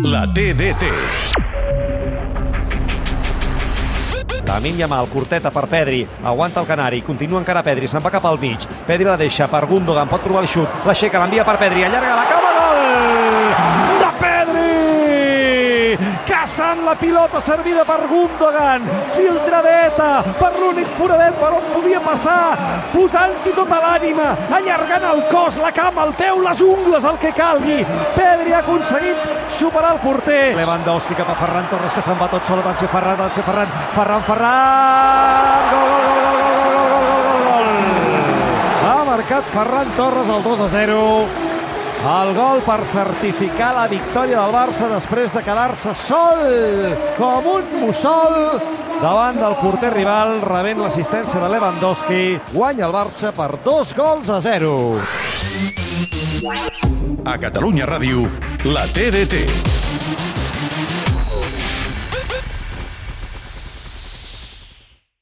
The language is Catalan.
La TDT. Lamin Yamal, curteta per Pedri, aguanta el Canari, continua encara Pedri, se'n va cap al mig, Pedri la deixa per Gundogan, pot provar el xut, l'aixeca, l'envia per Pedri, allarga la cama, gol de Pedri! Caçant la pilota servida per Gundogan, filtradeta per l'únic foradet per on podia passar, posant-hi tota l'ànima, allargant el cos, la cama, el peu, les ungles, el que calgui. Pedri ha aconseguit superar el porter. Lewandowski cap a Ferran Torres, que se'n va tot sol. Atenció, Ferran, atenció, Ferran, Ferran, Ferran! Gol, gol, gol, gol, gol, gol, gol, gol, gol, gol! Ha marcat Ferran Torres el 2 a 0. El gol per certificar la victòria del Barça després de quedar-se sol com un mussol davant del porter rival, rebent l'assistència de Lewandowski. Guanya el Barça per dos gols a zero. A Catalunya Ràdio, la TDT.